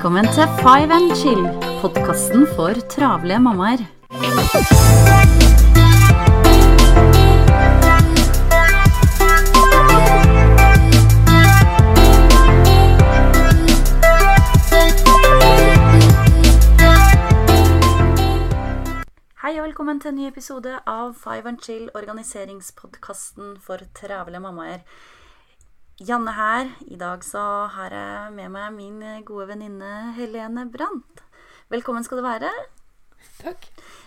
Velkommen til Five and Chill, podkasten for travle mammaer. Hei og velkommen til en ny episode av Five and Chill, organiseringspodkasten for travle mammaer. Janne her. I dag så har jeg med meg min gode venninne Helene Brandt. Velkommen skal du være. Takk.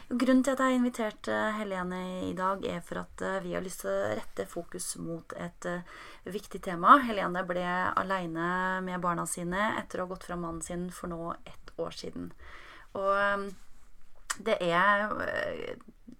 Grunnen til at jeg har invitert eh, Helene i dag, er for at eh, vi har lyst til å rette fokus mot et eh, viktig tema. Helene ble aleine med barna sine etter å ha gått fra mannen sin for nå ett år siden. Og det er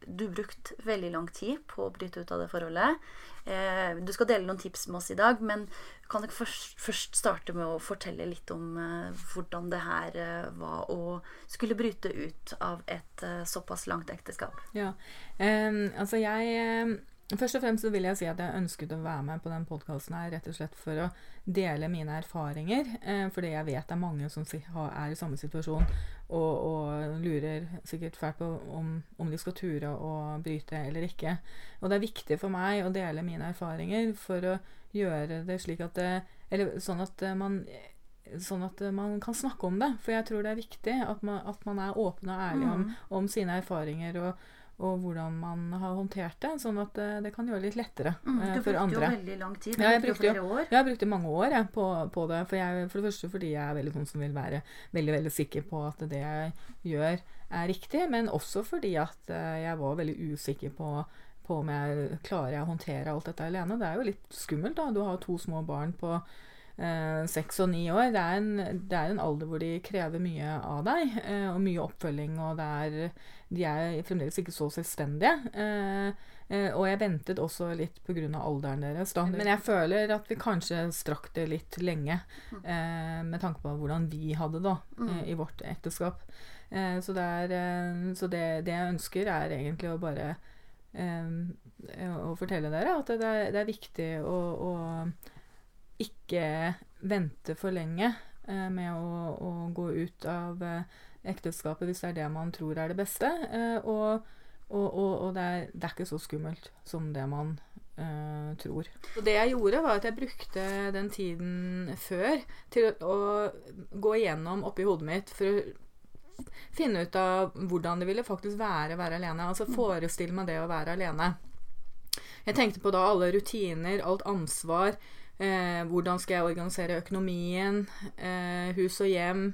Du har brukt veldig lang tid på å bryte ut av det forholdet. Eh, Du skal dele noen tips med oss i dag, men kan ikke først, først starte med å fortelle litt om eh, hvordan det her eh, var å skulle bryte ut av et såpass langt ekteskap? Ja. Altså jeg Først og fremst vil jeg si at jeg ønsket å være med på den podkasten her rett og slett for å dele mine erfaringer. Eh, fordi jeg vet det er mange som er i samme situasjon og, og lurer sikkert fælt på om, om de skal ture å bryte eller ikke. Og det er viktig for meg å dele mine erfaringer for å gjøre det slik at det, Eller sånn at eh, man Sånn at eh, man kan snakke om det. For jeg tror det er viktig at man, at man er åpen og ærlig om, om sine erfaringer og, og hvordan man har håndtert det. Sånn at eh, det kan gjøre det litt lettere Mm, eh, du brukte jo veldig lang tid. Ja, jeg brukte flere år. Ja, Jeg brukte brukt mange år jeg, på, på det. For, jeg, for det første fordi jeg er veldig sånn som vil være veldig veldig sikker på at det jeg gjør, er riktig. Men også fordi at eh, jeg var veldig usikker på, på om jeg klarer jeg å håndtere alt dette alene. Det er jo litt skummelt, da. Du har to små barn på seks og ni år. Det er, en, det er en alder hvor de krever mye av deg, eh, og mye oppfølging. Og det er, de er fremdeles ikke så selvstendige. Eh, eh, og jeg ventet også litt pga. alderen deres. Da. Men jeg føler at vi kanskje strakk det litt lenge, eh, med tanke på hvordan vi hadde det eh, i vårt ekteskap. Eh, så det, er, eh, så det, det jeg ønsker, er egentlig å bare eh, å fortelle dere at det er, det er viktig å, å ikke vente for lenge eh, med å, å gå ut av eh, ekteskapet hvis det er det man tror er det beste. Eh, og og, og, og det, er, det er ikke så skummelt som det man eh, tror. Og det jeg gjorde, var at jeg brukte den tiden før til å gå igjennom oppi hodet mitt for å finne ut av hvordan det ville faktisk være å være alene. Altså forestille meg det å være alene. Jeg tenkte på da alle rutiner, alt ansvar. Eh, hvordan skal jeg organisere økonomien, eh, hus og hjem.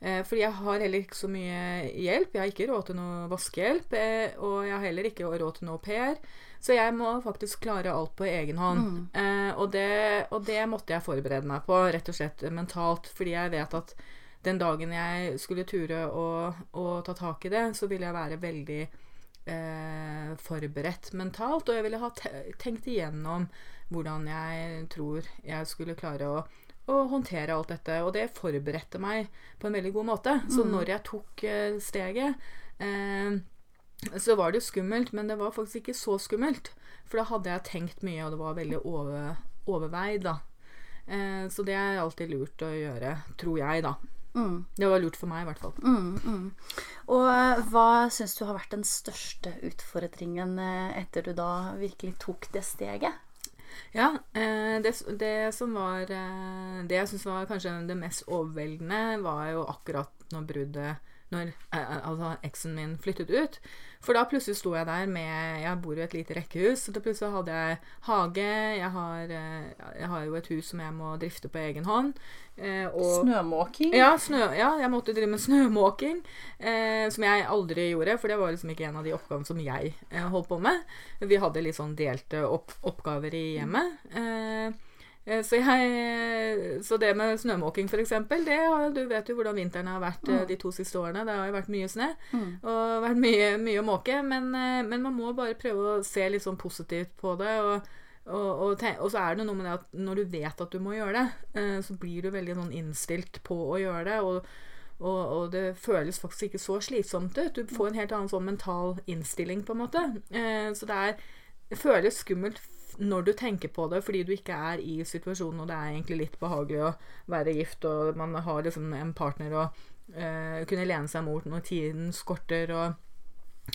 Eh, fordi jeg har heller ikke så mye hjelp. Jeg har ikke råd til noe vaskehjelp. Eh, og jeg har heller ikke råd til noe au pair. Så jeg må faktisk klare alt på egen hånd. Eh, og, det, og det måtte jeg forberede meg på, rett og slett mentalt. Fordi jeg vet at den dagen jeg skulle ture å ta tak i det, så ville jeg være veldig eh, forberedt mentalt. Og jeg ville ha tenkt igjennom hvordan jeg tror jeg skulle klare å, å håndtere alt dette. Og det forberedte meg på en veldig god måte. Så når jeg tok eh, steget eh, så var det jo skummelt, men det var faktisk ikke så skummelt. For da hadde jeg tenkt mye, og det var veldig over, overveid, da. Eh, så det er alltid lurt å gjøre, tror jeg, da. Mm. Det var lurt for meg, i hvert fall. Mm, mm. Og eh, hva syns du har vært den største utfordringen eh, etter du da virkelig tok det steget? Ja, eh, det, det som var Det jeg syns var kanskje det mest overveldende, var jo akkurat når bruddet Når eh, altså eksen min flyttet ut. For da plutselig sto jeg der med Jeg bor i et lite rekkehus, så da plutselig hadde jeg hage. Jeg har, eh, jeg har jo et hus som jeg må drifte på egen hånd. eh, og Snømåking? Ja, snø, ja, jeg måtte drive med snømåking, eh, som jeg aldri gjorde, for det var liksom ikke en av de oppgavene som jeg eh, holdt på med. Vi hadde litt sånn delte opp oppgaver i hjemmet. Eh, eh, så, jeg, så det med snømåking, eksempel, du vet jo hvordan vinteren har vært mm. de to siste årene. Det har jo vært mye snø og vært mye, mye å måke, men, eh, men man må bare prøve å se litt sånn positivt på det. og og, og, og så er det noe med det at når du vet at du må gjøre det, eh, så blir du veldig sånn innstilt på å gjøre det. Og, og, og det føles faktisk ikke så slitsomt ut. Du får en helt annen sånn mental innstilling, på en måte. Eh, så det er Det føles skummelt når du tenker på det fordi du ikke er i situasjonen, og det er egentlig litt behagelig å være gift, og man har liksom en partner å uh, kunne lene seg mot når tiden skorter og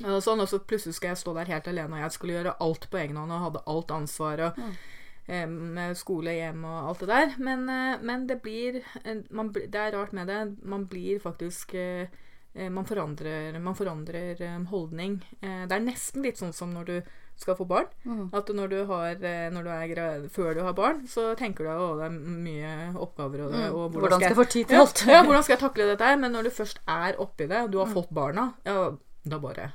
og sånn, og så plutselig skal jeg stå der helt alene, og jeg skulle gjøre alt på egen hånd og hadde alt ansvaret. Eh, med skole, hjem og alt det der. Men, eh, men det blir man, Det er rart med det. Man blir faktisk man forandrer, man forandrer holdning. Det er nesten litt sånn som når du skal få barn. Mm. At når du, har, eh, når du er før du har barn, så tenker du at det er mye oppgaver. Og, det, og hvordan, Hvordan skal jeg få tid til alt? ja, hvordan skal jeg takle dette her? Men når du først er oppi det, og du har Mm. fått barna, ja, da bare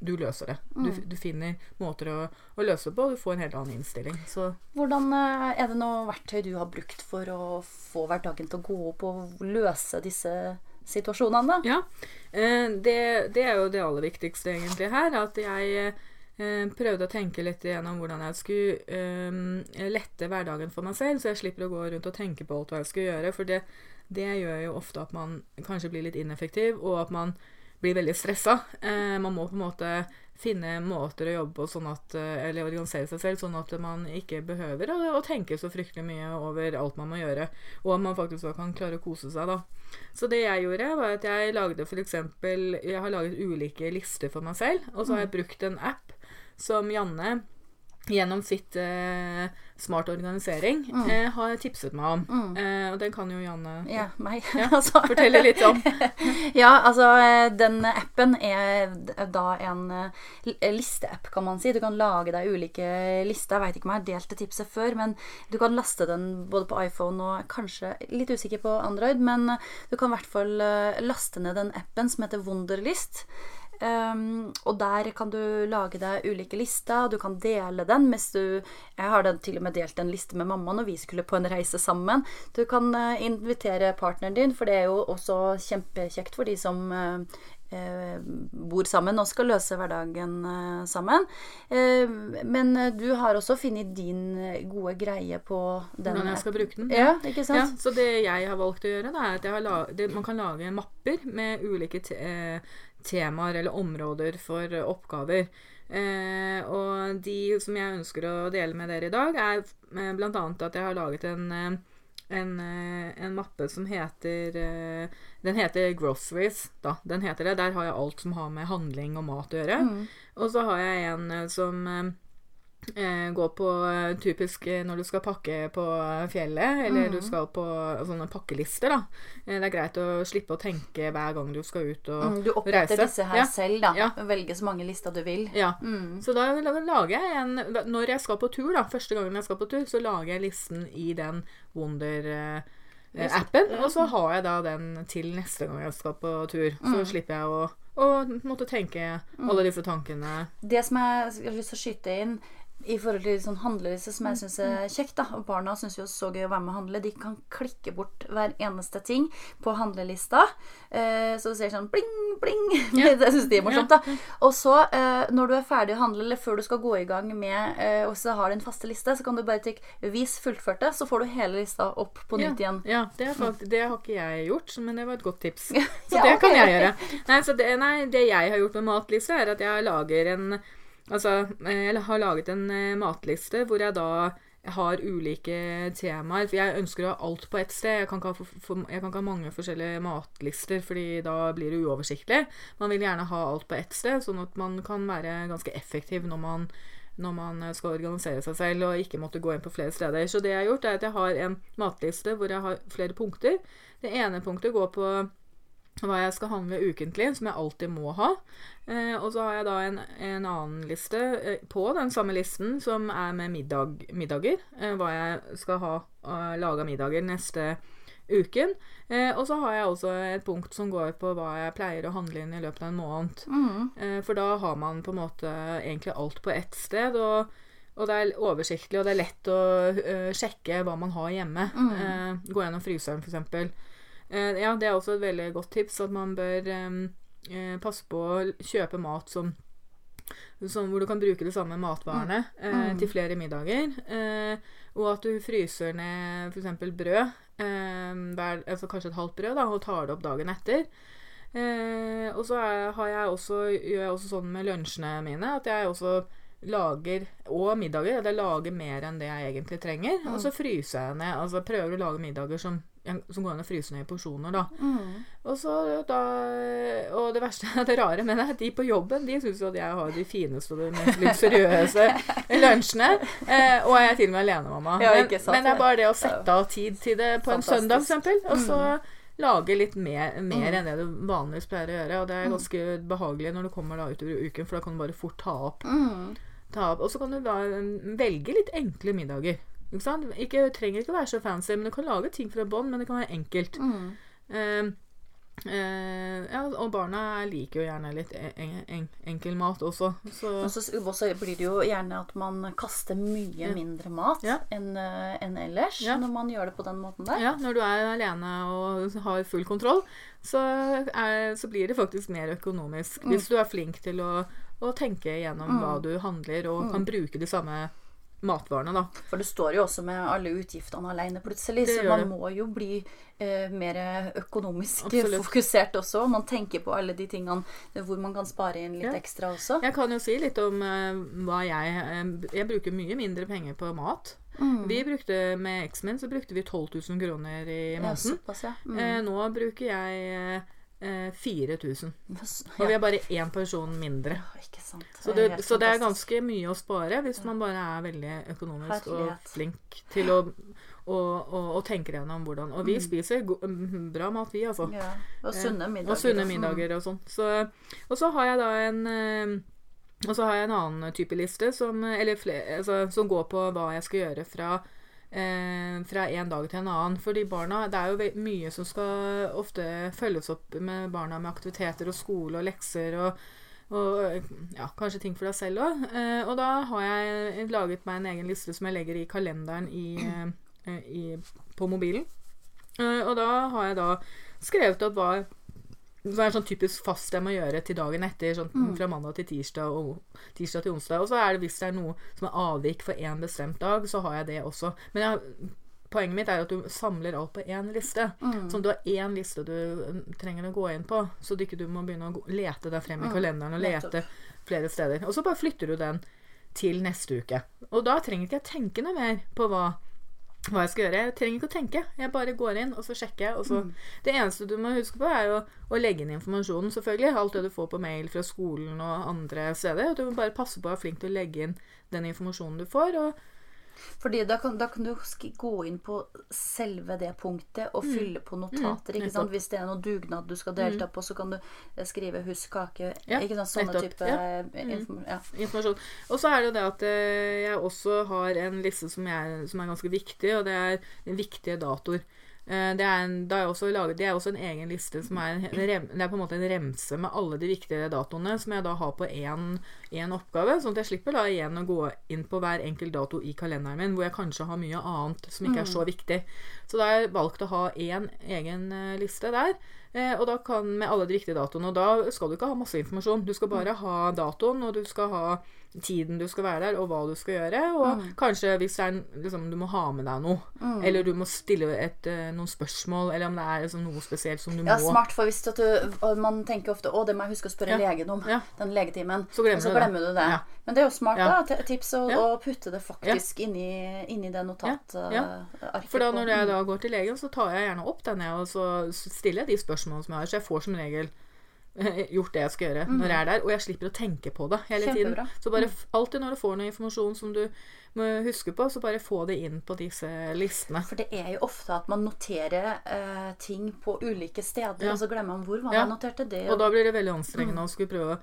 Du løser det. Du, Mm. du finner måter å, å løse det på, og du får en helt annen innstilling. Så Hvordan eh, Er det noe verktøy du har brukt for å få hverdagen til å gå opp og løse disse situasjonene? ja. eh, Det, det er jo det aller viktigste egentlig her. At jeg prøvde å tenke litt igjennom hvordan jeg skulle um, lette hverdagen for meg selv, så jeg slipper å gå rundt og tenke på alt hva jeg skulle gjøre. For det, det gjør jo ofte at man kanskje blir litt ineffektiv, og at man blir veldig stressa. Uh, man må på en måte finne måter å jobbe på sånn at, eh, eller organisere seg selv, sånn at man ikke behøver å, å tenke så fryktelig mye over alt man må gjøre, og at man faktisk også kan klare å kose seg. da. Så det jeg gjorde, var at jeg lagde eksempel, Jeg har laget ulike lister for meg selv, og så har jeg brukt en app som Janne gjennom sitt eh, Smart organisering eh, har tipset meg om. Eh, og den kan jo Janne Ja, meg. Ja, altså. fortelle litt om. Ja, altså eh, den appen er da en eh, li- listeapp, kan man si. Du kan lage deg ulike lister. Jeg veit ikke om jeg har delt det tipset før, men du kan laste den både på iPhone og kanskje litt usikker på Android, men du kan i hvert fall eh, laste ned den appen som heter Wunderlist. Um, og der kan du lage deg ulike lister, du kan dele den mens du Jeg har den til og med delt en liste med mamma når vi skulle på en reise sammen. Du kan uh, invitere partneren din, for det er jo også kjempekjekt for de som uh, bor sammen og skal løse hverdagen sammen. Eh, men du har også funnet din gode greie på den Hvordan jeg skal bruke den. Ja, ikke Ja, så det jeg har valgt å gjøre, da, er at jeg har la det, man kan lage mapper med ulike temaer eller områder for eh, oppgaver. Eh, og de som jeg ønsker å dele med dere i dag, er bl.a. blant annet at jeg har laget en eh, en, eh, en mappe som heter eh, Den heter Groceries. da, den heter det. Der har jeg alt som har med handling og mat å gjøre. Og så har jeg en eh, som eh, eh, på eh, typisk eh, når du skal pakke på fjellet, eller du skal på sånne pakkelister, da. Det er greit å slippe å tenke hver gang du skal ut og Mm, Du oppretter reise. disse her Ja. selv, da. Ja. Velge så mange lister du vil. Ja. Så da lager jeg en Når jeg skal på tur, da, første gangen jeg skal på tur, så lager jeg listen i den Wonder-appen. Og så har jeg da den til neste gang jeg skal på tur. Så slipper jeg å, å måtte tenke alle disse tankene. Det som jeg har lyst til å skyte inn i forhold til sånn handlelyset, som jeg syns er kjekt da, og Barna syns jo så gøy å være med og handle. De kan klikke bort hver eneste ting på handlelista. Eh, så du ser sånn bling, bling. det syns de er morsomt. da. Og så, eh, når du er ferdig å handle, eller før du skal gå i gang med eh, og så har din faste liste, så kan du bare trykke 'vis fullførte', så får du hele lista opp på nytt igjen. Ja, det, er fakt- det har ikke jeg gjort, men det var et godt tips. Så Ja, det kan jeg gjøre. Nei, så det, nei, det jeg har gjort med matliste, er at jeg lager en Altså, eh, jeg har laget en eh, matliste hvor jeg da har ulike temaer. For jeg ønsker å ha alt på ett sted. Jeg kan, ha, jeg kan ikke ha mange forskjellige matlister, fordi da blir det uoversiktlig. Man vil gjerne ha alt på ett sted, sånn at man kan være ganske effektiv når man når man eh, skal organisere seg selv og ikke måtte gå inn på flere steder. Så det jeg har gjort, er at jeg har en matliste hvor jeg har flere punkter. Det ene punktet går på hva jeg skal handle ukentlig, som jeg alltid må ha. Eh, og så har jeg da en, en annen liste eh, på den samme listen som er med middag, middager. Eh, hva jeg skal ha uh, laga middager neste uken. Eh, og så har jeg også et punkt som går på hva jeg pleier å handle inn i løpet av en måned. Mm. Eh, for da har man på en måte egentlig alt på ett sted. Og, og det er oversiktlig, og det er lett å uh, sjekke hva man har hjemme. Eh, gå gjennom fryseren, f.eks. Uh, ja, det er også et veldig godt tips at man bør eh, eh, passe på å kjøpe mat som Sånn hvor du kan bruke de samme matvarene eh, til flere middager. Eh, og at du fryser ned f.eks. brød, eh, hver, altså kanskje et halvt brød, da, og tar det opp dagen etter. Eh, og så har jeg også, gjør jeg også sånn med lunsjene mine at jeg også lager Og middager. At jeg lager mer enn det jeg egentlig trenger. Og så fryser jeg ned. Altså prøver å lage middager som, som går an å fryse ned i porsjoner, da. Mm. Og så da Og det verste, det rare med det, er at de på jobben de syns jo at jeg har de fineste og de mest luksuriøse lunsjene. Eh, og jeg er til og med alenemamma. Ja, men, men det er bare det å sette av tid til det på en søndag, Fantastisk. Mm. f.eks. Og så lage litt mer, mer enn det du vanligvis pleier å gjøre. Og det er ganske behagelig når du kommer da utover uken, for da kan du bare fort ta opp. Mm. Ta opp. Og så kan du da mm, velge litt enkle middager. Ikke sant? Ikke, trenger ikke å være så fancy, men du kan lage ting fra bånn, men det kan være enkelt. Mm. Eh, Uh, ja, og barna liker jo gjerne litt en, en, enkel mat også. Så så også blir det jo gjerne at man kaster mye mindre mat Ja. enn eh, enn ellers Ja. når man gjør det på den måten der. ja, når du er alene og har full kontroll, så, er, så blir det faktisk mer økonomisk. Hvis du er flink til å, å tenke gjennom hva du handler, og kan bruke de samme matvarene, da. For det står jo også med alle utgiftene alene plutselig, så man må jo bli eh, mer økonomisk Absolutt. fokusert også. Man tenker på alle de tingene hvor man kan spare inn litt Ja. ekstra også. Jeg kan jo si litt om eh, hva jeg eh, Jeg bruker mye mindre penger på mat. Mm. Vi brukte Med X-Men så brukte vi 12 000 kroner i Ja, måneden. såpass, ja. Mm. Eh, nå bruker jeg eh, 4000. Og vi er bare én person mindre. Så Det så det er ganske mye å spare hvis man bare er veldig økonomisk og flink til å og, og, og tenker gjennom hvordan Og vi spiser go mm, bra mat, vi, altså. ja. Og sunne middager. Og sunne Mm. middager og sånn. Så, og så har jeg da en eh, Og så har jeg en annen type liste som, eller flere, altså, som går på hva jeg skal gjøre fra eh, fra en dag til en annen. Fordi barna, Det er jo mye som skal ofte følges opp med barna med aktiviteter og skole og lekser og, og ja, kanskje ting for deg selv òg. Eh, og da har jeg laget meg en egen liste som jeg legger i kalenderen i, eh, i, på mobilen. Eh, og da har jeg da skrevet opp hva hva er sånn typisk fast jeg må gjøre til dagen etter. Sånn Fra mandag til tirsdag og tirsdag til onsdag. Og så er det hvis det er noe som er avvik for én bestemt dag, så har jeg det også. Men jeg, poenget mitt er at du samler alt på én liste. Sånn at du har én liste du mm, trenger å gå inn på, så du ikke du må begynne å lete deg frem i kalenderen og lete flere steder. Og så bare flytter du den til neste uke. Og da trenger ikke jeg tenke noe mer på hva hva jeg skal gjøre. Jeg trenger ikke å tenke. Jeg bare går inn, og så sjekker jeg. Og så. Det eneste du må huske på, er jo å legge inn informasjonen, selvfølgelig. Alt det du får på mail fra skolen og andre steder. Du må bare passe på å være flink til å legge inn den informasjonen du får. Og Fordi da kan, da kan du gå inn på selve det punktet og fylle på notater. ikke sant? Hvis det er noe dugnad du skal delta på, så kan du eh, skrive 'husk kake'. Ja, ikke sant? Sånne nettopp. type Ja. eh, inform- ja. informasjon. Og så er det jo det at eh, jeg også har en liste som, jeg, som er ganske viktig, og det er viktige datoer. Eh, Det er, en, det, er laget, det er også en egen liste som er, en rem, det er på en måte en remse med alle de viktige datoene, som jeg da har på én oppgave. Sånn at jeg slipper da igjen å gå inn på hver enkelt dato i kalenderen min, hvor jeg kanskje har mye annet som ikke er så viktig. Så da har jeg valgt å ha én egen eh, liste der. Eh, og da kan med alle de viktige datoene. Og da skal du ikke ha masse informasjon. Du skal bare ha datoen, og du skal ha tiden du skal være der, og hva du skal gjøre. Og kanskje hvis det er liksom, du må ha med deg noe, eller du må stille et, eh, noen spørsmål, eller om det er liksom, noe spesielt som du Ja, må smart, for hvis du, man tenker ofte 'Å, det må jeg huske å spørre Ja. legen om', Ja. den legetimen. Så glemmer så du det. glemmer du det. Ja. Men det er jo smart, Ja. da. Tips å, Ja. å putte det faktisk inni, inni det notatarket. Ja. For da når jeg da går til legen, så tar jeg gjerne opp den, jeg, og så stiller jeg de spørsmålene som jeg har. Så jeg får som regel eh, gjort det jeg skal gjøre når jeg er der. Og jeg slipper å tenke på det hele tiden. Så bare alltid når du får noe informasjon som du må huske på, så bare få det inn på disse listene. For det er jo ofte at man noterer eh, ting på ulike steder, Ja. og så glemmer man hvor man Ja. har notert det. Og da blir det veldig anstrengende å skulle prøve å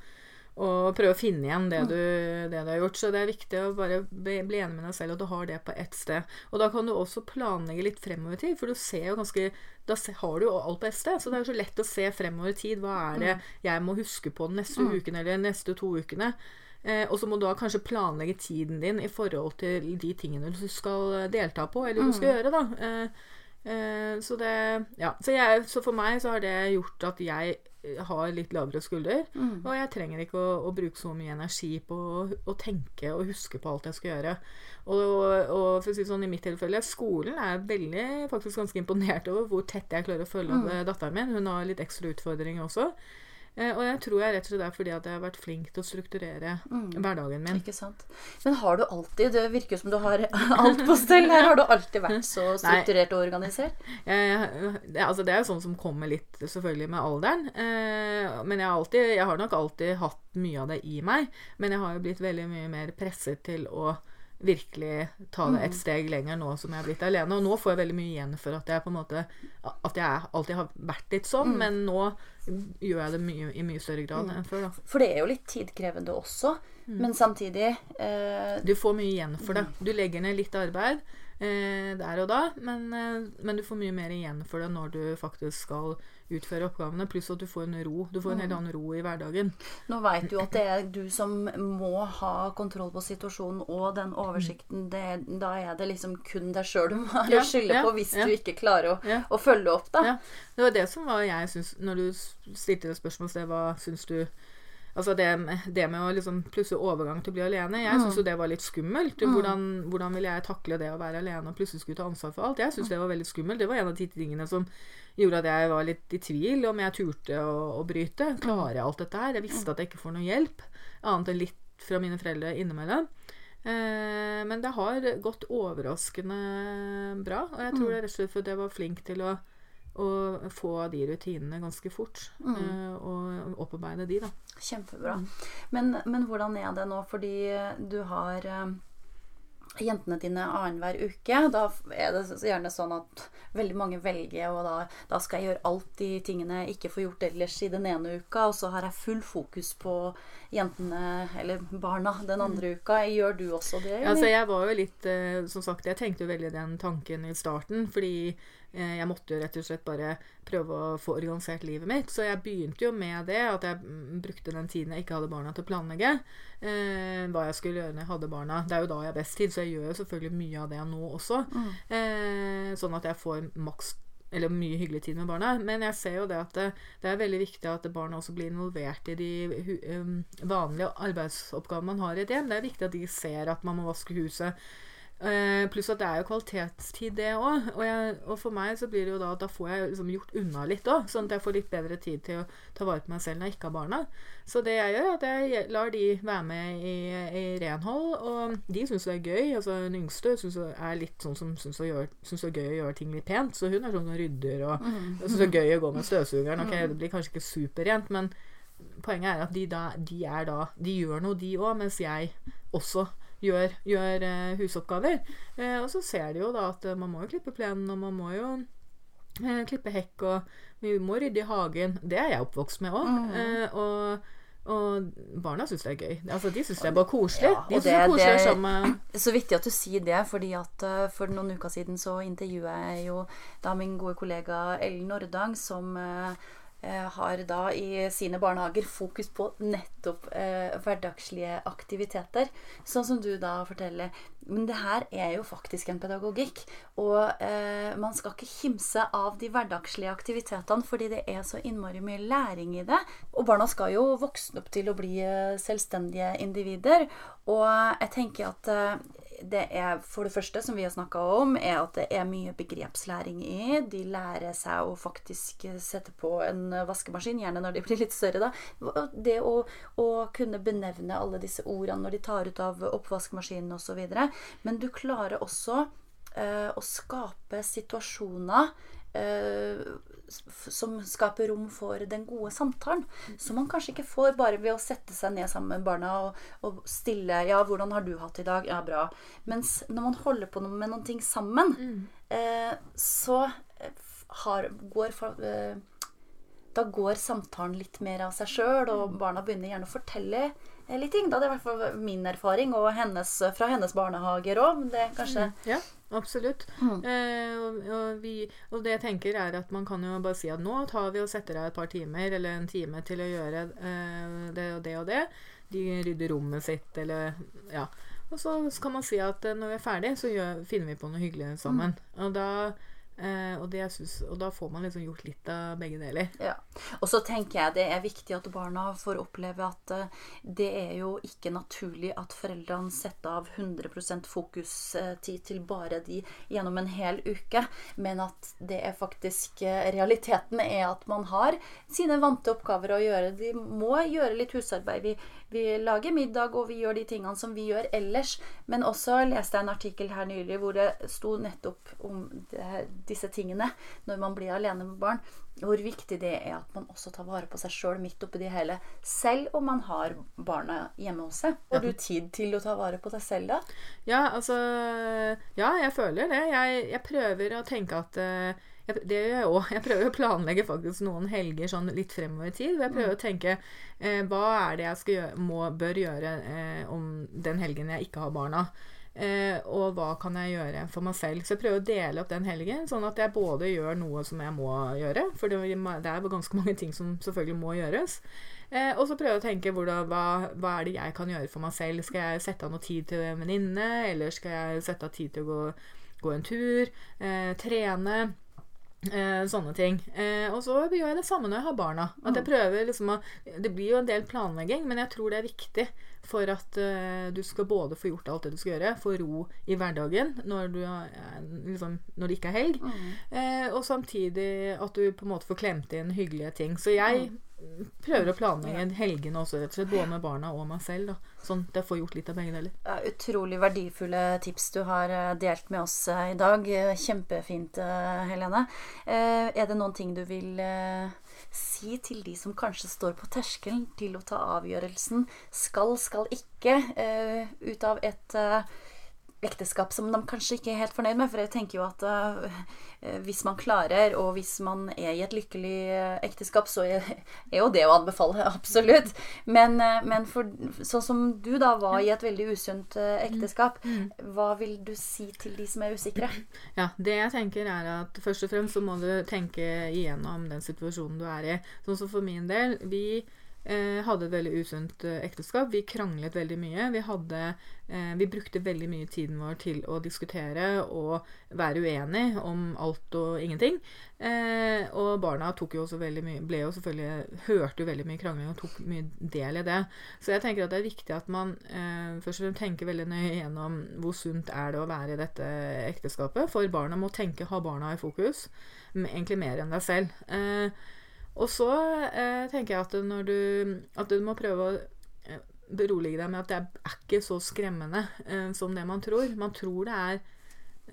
og prøve å finne igjen det du, det du har gjort. Så det er viktig å bare bli, bli enig med deg selv, at du har det på ett sted. Og da kan du også planlegge litt fremover i tid, for du ser jo ganske Da har du jo alt på ett sted, så det er jo så lett å se fremover i tid. Hva er det jeg må huske på den neste uken eller neste to ukene? Eh, og så må du da kanskje planlegge tiden din i forhold til de tingene du skal delta på, eller du skal gjøre, da. Eh, eh, så det Ja. Så, jeg, så for meg så har det gjort at jeg har litt lavere skulder. Og jeg trenger ikke å, å bruke så mye energi på å, å tenke og huske på alt jeg skal gjøre. Og, og for å si sånn i mitt tilfelle, skolen er veldig faktisk ganske imponert over hvor tett jeg klarer å følge opp eh, datteren min. Hun har litt ekstra utfordringer også. Eh, og jeg tror jeg rett og slett det er fordi at jeg har vært flink til å strukturere hverdagen min. Ikke sant. Men har du alltid Det virker jo som du har alt på stell her. Har du alltid vært så strukturert og organisert? Jeg, altså det er jo sånn som kommer litt selvfølgelig med alderen. Eh, men jeg har, alltid, jeg har nok alltid hatt mye av det i meg. Men jeg har jo blitt veldig mye mer presset til å virkelig ta det et steg lenger nå som jeg er blitt alene. Og nå får jeg veldig mye igjen for at jeg på en måte At jeg alltid har vært litt sånn, men nå gjør jeg det mye, i mye større grad enn før. da. For det er jo litt tidkrevende også. Men samtidig eh, Du får mye igjen for det. Du legger ned litt arbeid eh, der og da, men, eh, men du får mye mer igjen for det når du faktisk skal utføre oppgavene. Pluss at du får en ro. Du får en helt annen ro i hverdagen. Nå veit du at det er du som må ha kontroll på situasjonen og den oversikten. Det, da er det liksom kun deg sjøl du må Ja, skylde ja, på hvis ja. du ikke klarer å, å følge opp, da. Det var det som var jeg syns Når du stilte det spørsmålet hva syns du Altså det, det med å liksom plutselig overgang til å bli alene. Jeg syntes jo det var litt skummelt. Hvordan, hvordan ville jeg takle det å være alene og plutselig skulle ta ansvar for alt? Jeg syntes det var veldig skummelt. Det var en av de tingene som gjorde at jeg var litt i tvil om jeg turte å, å bryte. Klarer jeg alt dette her? Jeg visste at jeg ikke får noe hjelp, annet enn litt fra mine foreldre innimellom. Eh, men det har gått overraskende bra, og jeg tror det rett og slett fordi jeg var flink til å å få de rutinene ganske fort. eh, og opparbeide de, da. Kjempebra. Men, men hvordan er det nå? Fordi du har eh, jentene dine annenhver uke. Da er det gjerne sånn at veldig mange velger og da, da skal jeg gjøre alt de tingene jeg ikke får gjort ellers i den ene uka, og så har jeg full fokus på jentene, eller barna, den andre uka. Gjør du også det? eller? Altså, jeg var jo litt eh, Som sagt, jeg tenkte jo veldig den tanken i starten, fordi jeg måtte jo rett og slett bare prøve å få organisert livet mitt. Så jeg begynte jo med det, at jeg mm, brukte den tiden jeg ikke hadde barna, til å planlegge eh, hva jeg skulle gjøre når jeg hadde barna. Det er jo da jeg har best tid, så jeg gjør jo selvfølgelig mye av det nå også. Eh, sånn at jeg får maks eller mye hyggelig tid med barna. Men jeg ser jo det at det, det er veldig viktig at barna også blir involvert i de um, vanlige arbeidsoppgavene man har i et hjem. Det er viktig at de ser at man må vaske huset. Eh, pluss at det er jo kvalitetstid, det òg. Og, og for meg så blir det jo da at da får jeg liksom gjort unna litt òg. Sånn at jeg får litt bedre tid til å ta vare på meg selv når jeg ikke har barna. Så det jeg gjør, er at jeg lar de være med i, i renhold. Og de syns det er gøy. Altså den yngste synes det er litt sånn som syns det er gøy å gjøre ting litt pent. Så hun er sånn som rydder og mm. syns det er gøy å gå med støvsugeren. Ok, det blir kanskje ikke superrent, men poenget er at de, da, de er da De gjør noe, de òg, mens jeg også gjør, gjør eh, husoppgaver. Eh, og så ser de jo da at eh, man må jo klippe plenen, og man må jo eh, klippe hekk, og vi må rydde i hagen. Det er jeg oppvokst med òg. Eh, og, og barna syns det er gøy. Altså, de syns det er bare koselig. Ja, de syns det det- er sammen med Så vittig at du sier det, fordi at uh, for noen uker siden så intervjua jeg jo da min gode kollega Ellen Nordang, som eh, har da i sine barnehager fokus på nettopp eh, hverdagslige aktiviteter. Sånn som du da forteller. Men det her er jo faktisk en pedagogikk. Og eh, man skal ikke kimse av de hverdagslige aktivitetene, fordi det er så innmari mye læring i det. Og barna skal jo vokse opp til å bli eh, selvstendige individer. Og jeg tenker at eh, det er for det første, som vi har snakka om, er at det er mye begrepslæring i. De lærer seg å faktisk sette på en vaskemaskin, gjerne når de blir litt større. da. Det å, å kunne benevne alle disse ordene når de tar ut av oppvaskmaskinen osv. Men du klarer også uh, å skape situasjoner f- som skaper rom for den gode samtalen. Som man kanskje ikke får bare ved å sette seg ned sammen med barna og, og stille 'Ja, hvordan har du hatt i dag?' 'Ja, bra'. Mens når man holder på med noen ting sammen, eh, så eh, har, går eh, da går samtalen litt mer av seg sjøl, og barna begynner gjerne å fortelle eh, litt ting. Da. Det er i hvert fall min erfaring, og hennes, fra hennes barnehager òg. Det er kanskje Ja, absolutt. Mm. Eh, og, og, vi, og det jeg tenker er at man kan jo bare si at nå tar vi og setter av et par timer eller en time til å gjøre eh, det og det og det. De rydder rommet sitt eller ja. Og så kan man si at eh, når vi er ferdig, så gjør, finner vi på noe hyggelig sammen. Og da Eh, og, synes, og da får man liksom gjort litt av begge deler. Ja. Og så tenker jeg det er viktig at barna får oppleve at uh, det er jo ikke naturlig at foreldrene setter av 100% fokustid til bare de gjennom en hel uke, men at det er faktisk uh, Realiteten er at man har sine vante oppgaver å gjøre. De må gjøre litt husarbeid. Vi, vi lager middag, og vi gjør de tingene som vi gjør ellers. Men også leste jeg en artikkel her nylig hvor det sto nettopp om det, disse tingene når man blir alene med barn. Hvor viktig det er at man også tar vare på seg sjøl midt oppi det hele. Selv om man har barna hjemme hos seg. Har du tid til å ta vare på deg selv da? Ja, altså Ja, jeg føler det. Jeg, jeg prøver å tenke at uh, jeg, det gjør jeg òg. Jeg prøver å planlegge faktisk noen helger sånn litt fremover i tid. Jeg prøver mm. å tenke eh, hva er det jeg gjøre, må, bør gjøre eh, om den helgen jeg ikke har barna. Eh, og hva kan jeg gjøre for meg selv. Så jeg prøver å dele opp den helgen, sånn at jeg både gjør noe som jeg må gjøre, for det, er ganske mange ting som selvfølgelig må gjøres. Eh, og så prøve å tenke hvordan, hva, hva, er det jeg kan gjøre for meg selv. Skal jeg sette av noe tid til en venninne, eller skal jeg sette av tid til å gå, gå en tur, eh, trene? Eh, sånne ting. Eh, og så gjør jeg det samme når jeg har barna. At jeg mm. prøver liksom å Det blir jo en del planlegging, men jeg tror det er viktig for at eh, du skal både få gjort alt det du skal gjøre, få ro i hverdagen når, du, uh, liksom, når det ikke er helg, mm. uh, og samtidig at du på en måte får klemt inn hyggelige ting. Så jeg mm prøver å planlegge helgene også, rett og slett. Både med barna og meg selv. Da. Sånn at jeg får gjort litt av begge deler. Ja, utrolig verdifulle tips du har eh, delt med oss eh, i dag. Kjempefint, eh, Helene. Er det noen ting du vil si til de som kanskje står på terskelen til å ta avgjørelsen skal, skal ikke, ut av et ekteskap som de kanskje ikke er helt fornøyd med. For jeg tenker jo at uh, hvis man klarer, og hvis man er i et lykkelig eh, ekteskap, så er, er jo det å anbefale. Absolutt. Men, uh, men for, sånn som du da var i et veldig usunt uh, ekteskap, mm. hva vil du si til de som er usikre? Ja, det jeg tenker er at først og fremst så må du tenke igjennom den situasjonen du er i. Sånn som for min del. vi hadde et veldig usunt eh, ekteskap. Vi kranglet veldig mye. Vi, hadde, eh, vi brukte veldig mye tiden vår til å diskutere og være uenig om alt og ingenting. Eh, og barna tok jo også veldig mye, ble jo selvfølgelig, hørte jo veldig mye krangling og tok mye del i det. Så jeg tenker at det er viktig at man eh, først og fremst tenker veldig nøye gjennom hvor sunt er det å være i dette ekteskapet. For barna må tenke, ha barna i fokus. Egentlig mer enn deg selv. Eh, og så eh, tenker jeg at, når du, at du må prøve å eh, berolige deg med at det er ikke så skremmende eh, som det man tror. Man tror det er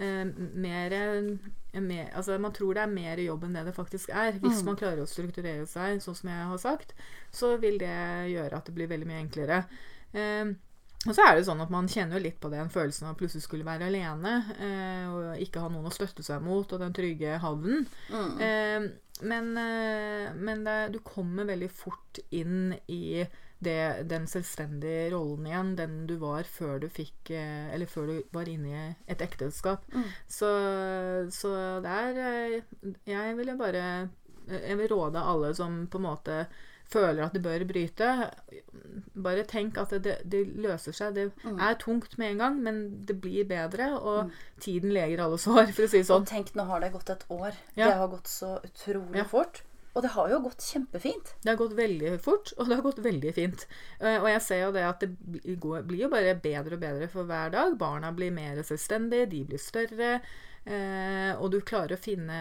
eh, mer, eh, mer, Altså, man tror det er mer jobb enn det det faktisk er. Hvis mm. man klarer å strukturere seg sånn som jeg har sagt, så vil det gjøre at det blir veldig mye enklere. Eh, og så er det sånn at man kjenner jo litt på den følelsen av plutselig skulle være alene eh, og ikke ha noen å støtte seg mot, og den trygge havnen. Mm. Eh, men, eh, men det, du kommer veldig fort inn i det, den selvstendige rollen igjen, den du var før du fikk eh, Eller før du var inne i et ekteskap. Mm. Så, så der eh, Jeg ville bare Jeg vil råde alle som på en måte føler at det bør bryte, bare tenk at det, det løser seg. Det mm. er tungt med en gang, men det blir bedre, og mm. tiden leger alle sår, for å si det sånn. Og tenk, nå har det gått et år. Ja. Det har gått så utrolig ja. fort. Og det har jo gått kjempefint. Det har gått veldig fort, og det har gått veldig fint. Uh, og jeg ser jo det at det blir jo bare bedre og bedre for hver dag. Barna blir mer selvstendige, de blir større. Uh, og du klarer å finne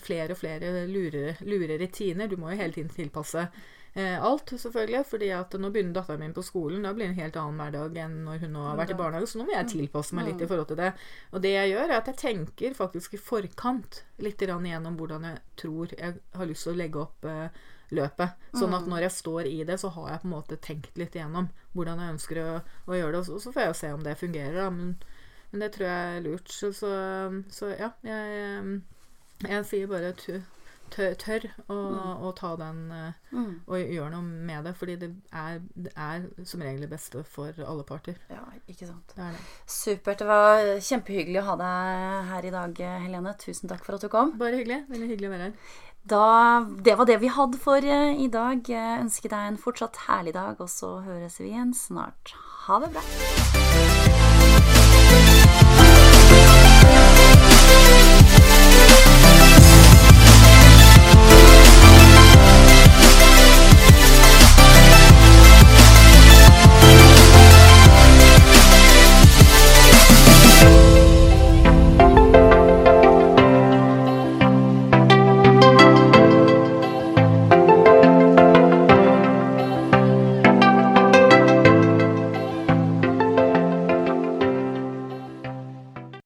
flere og flere lure, lure rutiner. Du må jo hele tiden tilpasse eh, alt, selvfølgelig. fordi at nå begynner datteren min på skolen. Da blir det en helt annen hverdag enn når hun har vært i barnehage. Så nå må jeg tilpasse meg litt i forhold til det. Og det jeg gjør, er at jeg tenker faktisk i forkant litt igjennom hvordan jeg tror jeg har lyst til å legge opp eh, løpet. Sånn at mm. når jeg står i det, så har jeg på en måte tenkt litt igjennom hvordan jeg ønsker å, å gjøre det. Og så får jeg jo se om det fungerer, da. Men, men det tror jeg er lurt. Så, så, så ja, jeg, jeg sier bare tør, tør å, mm. å, ta den uh, mm. og gjøre noe med det. Fordi det er, det er, som regel det beste for alle parter. Ja, ikke sant. Det det. Supert. Det var kjempehyggelig å ha deg her i dag, Helene. Tusen takk for at du kom. Bare hyggelig. Veldig hyggelig å være her. Da, det var det vi hadde for uh, i dag. Jeg ønsker deg en fortsatt herlig dag, og så høres vi igjen snart. Ha det bra.